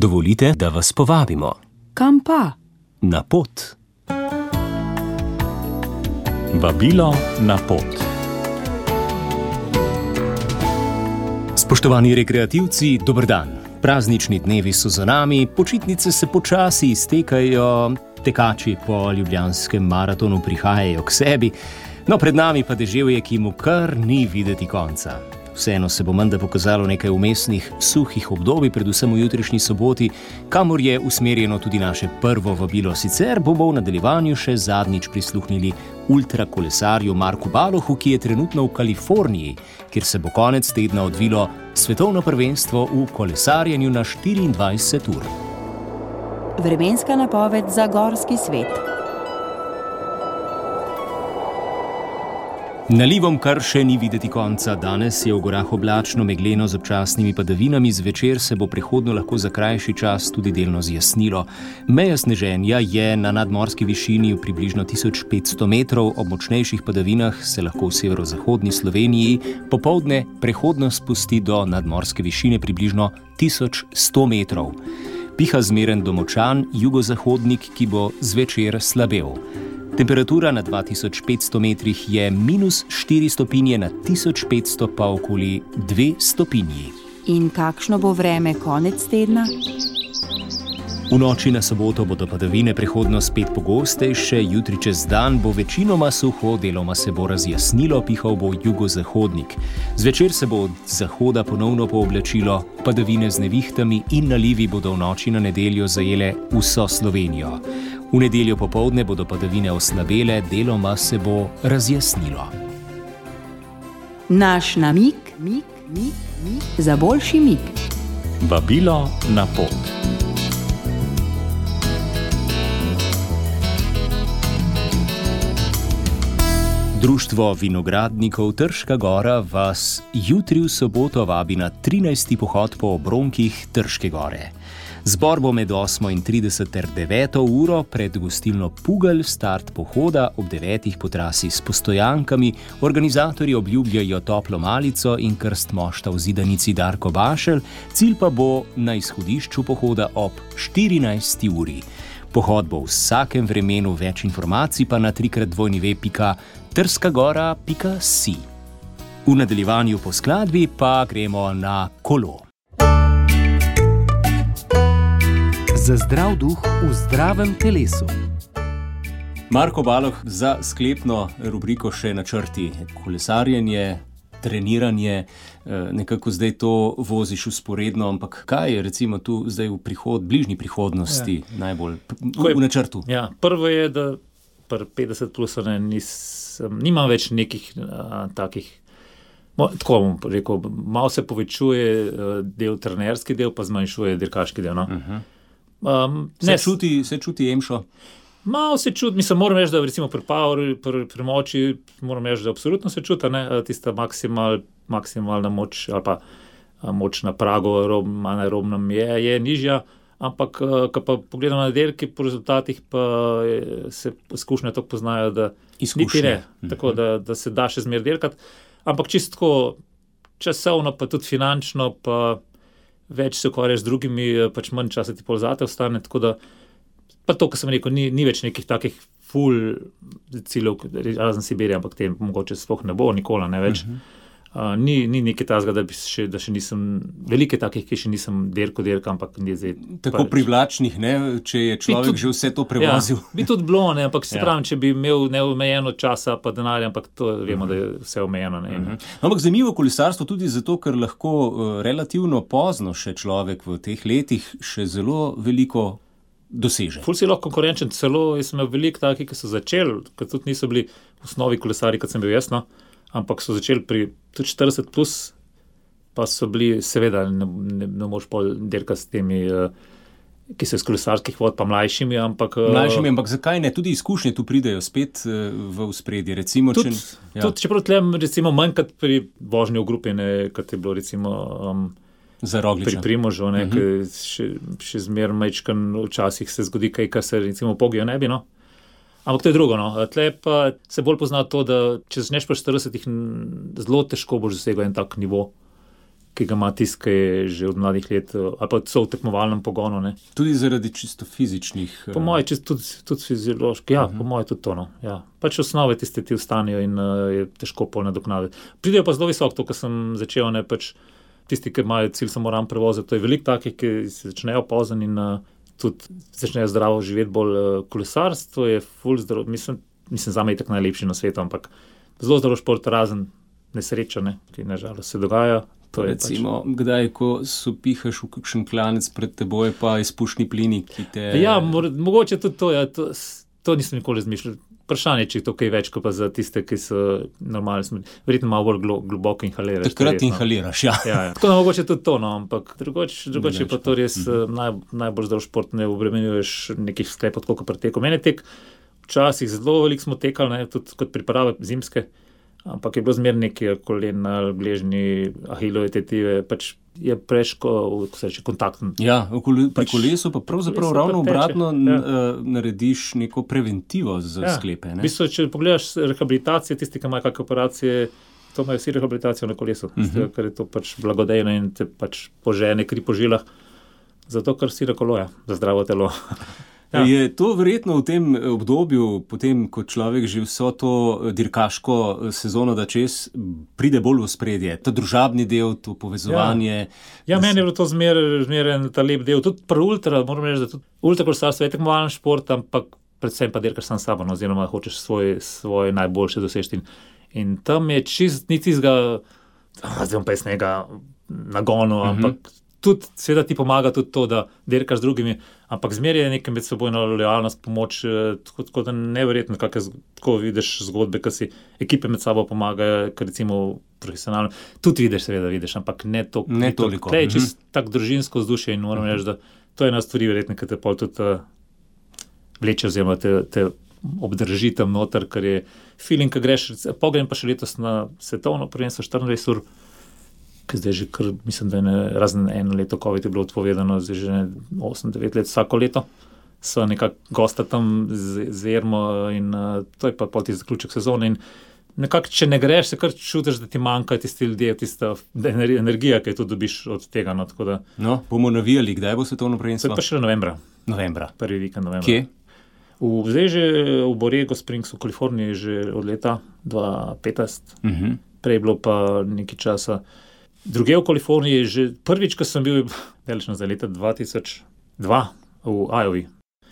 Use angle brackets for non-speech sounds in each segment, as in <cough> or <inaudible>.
Dovolite, da vas povabimo Kam pa? na pot. Vabilo na pot. Spoštovani rekreativci, dober dan. Praznični dnevi so za nami, počitnice se počasi iztekajo, tekači po ljubljanskem maratonu prihajajo k sebi, no pred nami pa deževje, ki mu kar ni videti konca. Vseeno se bo menda pokazalo nekaj umestnih, suhih obdobij, predvsem v jutrišnji soboti, kamor je usmerjeno tudi naše prvo vabilo. Sicer bomo v nadaljevanju še zadnjič prisluhnili ultrakolesarju Marku Balohu, ki je trenutno v Kaliforniji, kjer se bo konec tedna odvilo svetovno prvenstvo v kolesarjenju na 24 ur. Vremenska napoved za gorski svet. Nalivom kar še ni videti konca. Danes je v gorah oblačno, megleno z občasnimi padavinami, zvečer se bo prihodno lahko za krajši čas tudi delno zjasnilo. Meja sneženja je na nadmorski višini približno 1500 metrov, ob močnejših padavinah se lahko v severozahodni Sloveniji popovdne prehodno spusti do nadmorske višine približno 1100 metrov. Piha zmeren domočan, jugozahodnik, ki bo zvečer slabel. Temperatura na 2500 metrih je minus 4 stopinje, na 1500 pa okoli 2 stopinji. In kakšno bo vreme konec tedna? V noči na soboto bodo padavine prehodno spet pogostejše, jutri čez dan bo večinoma suho, deloma se bo razjasnilo, pihal bo jugozahodnik. Zvečer se bo od zahoda ponovno pooblačilo, padavine z nevihtami in nalivi bodo v noči na nedeljo zajele vso Slovenijo. V nedeljo popovdne bodo padavine oslabele, deloma se bo razjasnilo. Naš namik, mik, mik, mik za boljši mik. Vabilo na pot. Društvo vinogradnikov Trška Gora vas jutri v soboto vabi na 13. pohod po obronkih Trške Gore. Zbor bo med 8:30 ter 9. uro pred gostilno Pugel, start pohoda ob 9. po trasi s postojankami, organizatorji obljubljajo toplo malico in krst mošta v zidanici Darko Bašel, cilj pa bo na izhodišču pohoda ob 14. uri. Pohod bo v vsakem vremenu, več informacij pa na trikrat dvojni ve.trskagora.si. V nadaljevanju po skladbi pa gremo na kolo. Za zdrav duh v zdravem telesu. Marko Baloh za sklepno rubriko še načrti. Kolesarjenje, treniranje, nekako zdaj to voziš usporedno, ampak kaj je recimo tu zdaj v prihod, bližnji prihodnosti ja. najbolj je- v načrtu? Ja, prvo je, da pri 50 plus ne, nisem, nimam več nekih a, takih. Mo, tako bom rekel, malo se povečuje a, del trenerski del, pa zmanjšuje dirkaški del. No? Uh -huh. um, Se čuti, se čuti emšo? Malo se čuti, mislim, moram reči, da recimo pri Poweru, pri, pri moči, moram reči, da absolutno se čuti, tista maksimal, maksimalna moč ali pa moč na pragu, rob, na robnem je, je nižja. Ampak, ko pa pogledam na delke, po rezultatih pa se izkušnje tako poznajo, da Izkušnje. ne, tako da, da se da še zmeraj delkati. Ampak čisto časovno, pa tudi finančno, pa več se ukvarjaš z drugimi, pač manj časa ti polzate ostane. Tako da, pa to, kar sem rekel, ni, ni več nekih takih full ciljev, razen Sibirije, ampak tem mogoče sploh ne bo, nikoli ne več. Uh -huh. Uh, ni, ni nekaj tazga, da še, da še nisem, veliko je takih, ki še nisem dirko, dirka, ampak ni zdaj. Tako pač- privlačnih, ne? če je človek tudi- že vse to prevozil. Ja, bi tudi bilo, ne, ampak se Ja. ja. pravi, če bi imel neomejeno časa, pa denarja, ampak to vemo, da je vse omejeno. Ne, in, Ampak zanimivo kolesarstvo tudi zato, ker lahko uh, relativno pozno še človek v teh letih še zelo veliko doseže. Ful si lahko konkurenčen, celo jaz sem imel veliko takih, ki so začeli, ki tudi niso bili v osnovi kolesari, kot sem bil jaz, no, ampak so začeli pri tudi 40 plus, pa so bili, seveda, ne, ne, ne moš pol dirka s temi, eh, ki so iz kolesarskih vod, pa mlajšimi, ampak. eh, Mlajšim, ampak zakaj ne? Tudi izkušnje tu pridejo spet uh, v spredje. Recimo, Tudi, če, ja. tudi čeprav tlem, recimo, manj kot pri vožnji v grupi, ne, kot je bilo recimo. Um, za pri rogliča. Primožu, ne, uh -huh. še, še zmeraj mečkan, včasih se zgodi kaj, kar se recimo pogijo ne bi. No. Ampak to je drugo. No. Tle pa se bolj pozna to, da če začneš pri 40, n- zelo težko boš dosegel en tak nivo, ki ga ima tisk, ki je že od mladih let, eh, ali pa so v tekmovalnem pogonu. Ne. Tudi zaradi čisto fizičnih. Po mojem, tudi, tudi fiziološki, ja, uh -huh. po mojem, tudi to. No. Ja. Pač osnove tiste ti vstanejo in uh, je težko pol nadoknaditi. Pridejo pa zelo visoko, to, kar sem začel, ne pač tisti, ki imajo cilj samo ram prevoziti. To je veliko takih, ki se začnejo pozni in uh, tudi začnejo zdravo živeti, bolj uh, kolesarstvo je full zdrav. Mislim, mislim za me je tako najlepši na svetu, ampak zelo zdrav šport, razen nesreča, ne, ki nažalost se dogaja. Recimo, pač... Kdaj, ko so pihaš v kakšen klanec pred teboj, pa izpušni plini, ki te. Ja, mor, mogoče tudi to, ja, to, to nisem nikoli razmišljal. Vprašanje je, če je to kaj več, kot pa za tiste, ki so normalni, verjetno malo bolj globoko inhaliraš. Takrat inhaliraš, ja. ja, ja. Tako da mogoče tudi to, no, ampak drugače drugoč je pa to res mhm. naj, najbolj zdrav šport, ne obremenjuješ nekih sklepov, kot pretekom. Mene tek, včasih zelo veliko smo tekali, ne, tudi kot priprave zimske ampak je bilo zmerno neki kolen, gležni, ahilove tetive. Pač Je preško, reče, kontaktno. Ja, pri pač, kolesu pa pravzaprav ravno obratno ja. Eh, narediš neko preventivo za ja. sklepe. V bistvu, če pogledaš rehabilitacije, tisti, ki imajo kakšne operacije, to imajo vsi rehabilitacijo na kolesu, uh. -huh. ker je to pač blagodejno in te pač požene kri po žilah, zato ker si rekoloja za zdravo telo. <laughs> Ja. Je to verjetno v tem obdobju, potem, ko človek že vso to dirkaško sezono da čez, pride bolj v spredje, ta družabni del, to povezovanje? Ja, ja meni je bilo to zmeraj ta lep del, tudi pri ultra, moram reči, da tudi ultra kolesarstvo je tekmovalen šport, ampak predvsem pa dirkaš sam sabo, no, oziroma hočeš svoj, svoje najboljše doseči. In tam je čist, niti zga, zdaj pa je snega nagonu, uh mhm. -huh. Tudi, seveda ti pomaga tudi to, da dirkaš z drugimi, ampak zmeraj je nekaj medsebojno lojalnost, pomoč, eh, tako, tako da nevrjetno, kako vidiš zgodbe, ki si ekipe med sabo pomagajo, recimo profesionalno. Tudi vidiš, seveda vidiš, ampak ne, to, ne toliko. To je čisto mhm. tako družinsko vzdušje in moram reči, da to je ena stvar, verjetno, ki te pol tudi uh, vleče, oziroma te. te Obdrži tam noter, ker je feeling, ki greš. Poglej pa še letos na svetovno prvenstvo 24 ur, ki zdaj že kar, mislim, da je ne, razen eno leto, ko je bilo odpovedano, zdaj že 8-9 let vsako leto. So nekako gosta tam z, z Ermo in uh, to je pa poti zaključek sezone. Nekako, če ne greš, se kar čutiš, da ti manjka tisti ljudje, tista energija, ki jo dobiš od tega. No, da... no, bomo navijali, kdaj bo svetovno prvenstvo? To je pa še novembra. novembra. Prvi vikend novembra. Kje? V, zdaj že v Boregu Springs v Kaliforniji, že od leta 2015, uh -huh. prej je bilo pa nekaj časa. Druge v Kaliforniji, že prvič, ko sem bil, deležen za leto 2002 v Ajovi.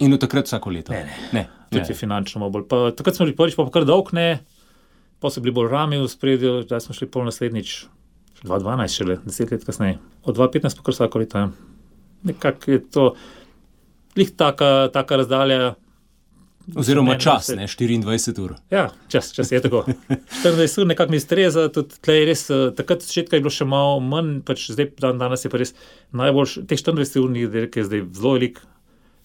In od takrat vsako leto? Ne, ne. ne. Tudi ne. finančno bolj. Pa, takrat smo bili prvič, pa kar dolg ne, pa so bili bolj rami v spredju, zdaj smo šli pol naslednjič, 2012, šele deset let kasneje. Od 2015 pa kar vsako leto. Ja. Nekako je to, lih taka, taka razdalja. Oziroma čas, ne 24 ur. Ja, čas, čas je tako. <laughs> 24 ur nekako mi streza, tudi res, eh, takrat začetka je bilo še malo manj, pač zdaj dan danes je pa res najboljši. Teh 24 ur je zdaj zelo velik.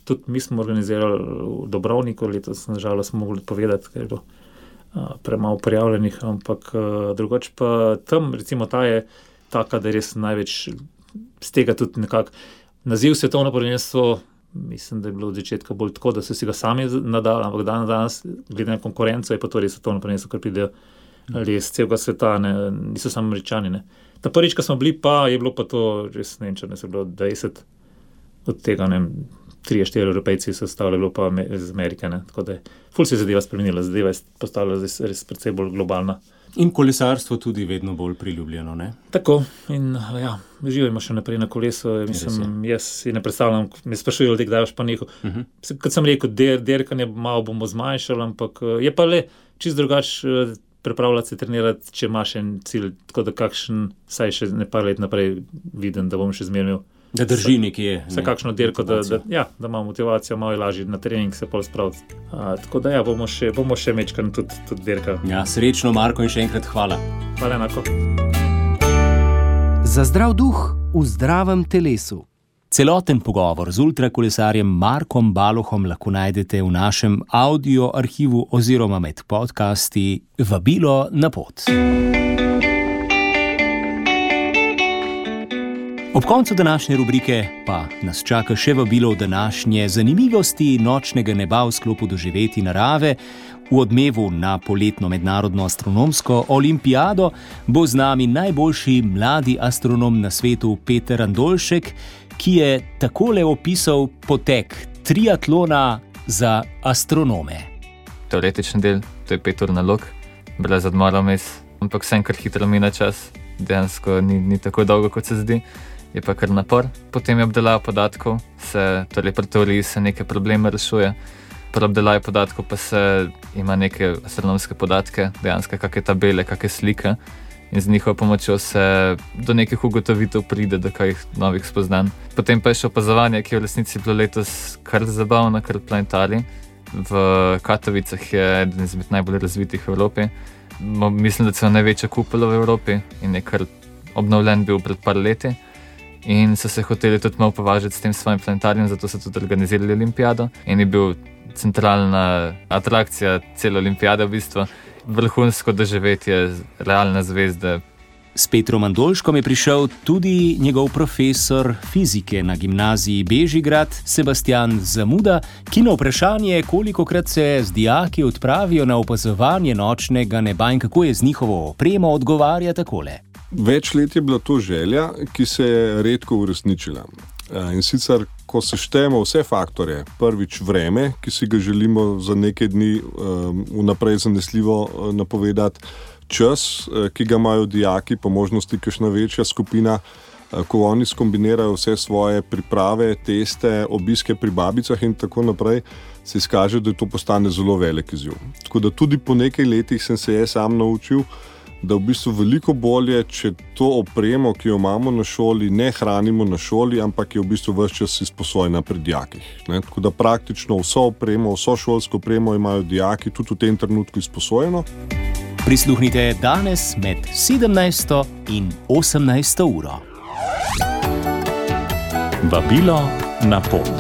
Tudi mi smo organizirali v Dobrovniku, letos nažalost smo mogli povedati, ker je bilo uh, premalo prijavljenih, ampak uh, drugače pa tam, recimo ta je taka, da je res največ z tega tudi nekako naziv svetovno prvenstvo mislim, da je bilo od začetka bolj tako, da so si ga sami nadali, ampak dan danes, glede na konkurenco, je pa to res svetovno prvenstvo, ker pridejo res celega sveta, ne, niso samo američani. Ne. Ta prvič, ko smo bili, pa je bilo pa to res ne, če ne se bilo 20 od tega, ne, 3-4 evropejci so stavili, pa iz Amerike. Ne, tako da je, ful se je zadeva spremenila, zadeva je postala res, res precej bolj globalna. In kolesarstvo tudi vedno bolj priljubljeno. Ne? Tako, in ja, živimo še naprej na kolesu. Mislim, jaz si ne predstavljam, me sprašujejo, kdaj boš pa neko. Uh. -huh. Kot sem rekel, der, derkanje malo bomo zmanjšali, ampak je pa le čist drugače eh, pripravljati se trenirati, če imaš en cilj. Tako da kakšen, saj še ne par let naprej vidim, da bom še zmeril. Da drži nekje. Za kakšno dirko, da, da, ja, da ima motivacijo, malo je lažje na trening se pol spraviti. Tako da ja, bomo še, bomo še mečkali tudi, tudi dirka. Ja, srečno, Marko, in še enkrat hvala. Hvala enako. Za zdrav duh v zdravem telesu. Celoten pogovor z ultrakolesarjem Markom Balohom lahko najdete v našem audio arhivu oziroma med podcasti Vabilo na pot. Ob koncu današnje rubrike pa nas čaka še vabilo v današnje zanimivosti nočnega neba v sklopu doživeti narave. V odmevu na poletno mednarodno astronomsko olimpijado bo z nami najboljši mladi astronom na svetu Peter Andolšek, ki je takole opisal potek triatlona za astronome. Teoretični del, to je pet ur nalog, brez odmora vmes, ampak vsem kar hitro mine čas, dejansko ni, ni tako dolgo, kot se zdi je pa kar napor. Potem je obdelava podatkov, se torej pri teoriji se neke probleme rešuje. Pri obdelavi podatkov pa se ima neke astronomske podatke, dejansko kakšne tabele, kakšne slike. In z njihovo pomočjo se do nekih ugotovitev pride, do kakih novih spoznanj. Potem pa je še opazovanje, ki je v resnici bilo letos kar zabavno, kar planetari. V Katovicah je eden izmed najbolj razvitih v Evropi. Mislim, da so največja kupola v Evropi in je kar obnovljen bil pred par leti in so se hoteli tudi malo považati s tem svojim planetarjem, zato so tudi organizirali olimpijado in je bil centralna atrakcija cele olimpijade, v bistvu vrhunsko doživetje realne zvezde. S Petrom Andolškom je prišel tudi njegov profesor fizike na gimnaziji Bežigrad, Sebastian Zamuda, ki na vprašanje, koliko krat se z dijaki odpravijo na opazovanje nočnega neba in kako je z njihovo opremo, odgovarja takole. Več let je bila to želja, ki se je redko uresničila. In sicer, ko seštejemo vse faktore, prvič vreme, ki si ga želimo za nekaj dni vnaprej zanesljivo napovedati, čas, ki ga imajo dijaki, po možnosti, kakšna večja skupina, ko oni skombinirajo vse svoje priprave, teste, obiske pri babicah in tako naprej, se izkaže, da to postane zelo velik izziv. Tako da tudi po nekaj letih sem se jaz sam naučil da je v bistvu veliko bolje, če to opremo, ki jo imamo na šoli, ne hranimo na šoli, ampak je v bistvu vse čas izposojena pri dijakih. Ne? Tako da praktično vso opremo, vso šolsko opremo imajo dijaki tudi v tem trenutku izposojeno. Prisluhnite danes med 17 in 18 uro. Vabilo na pot.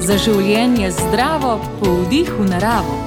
Za življenje zdravo, po vdihu naravo.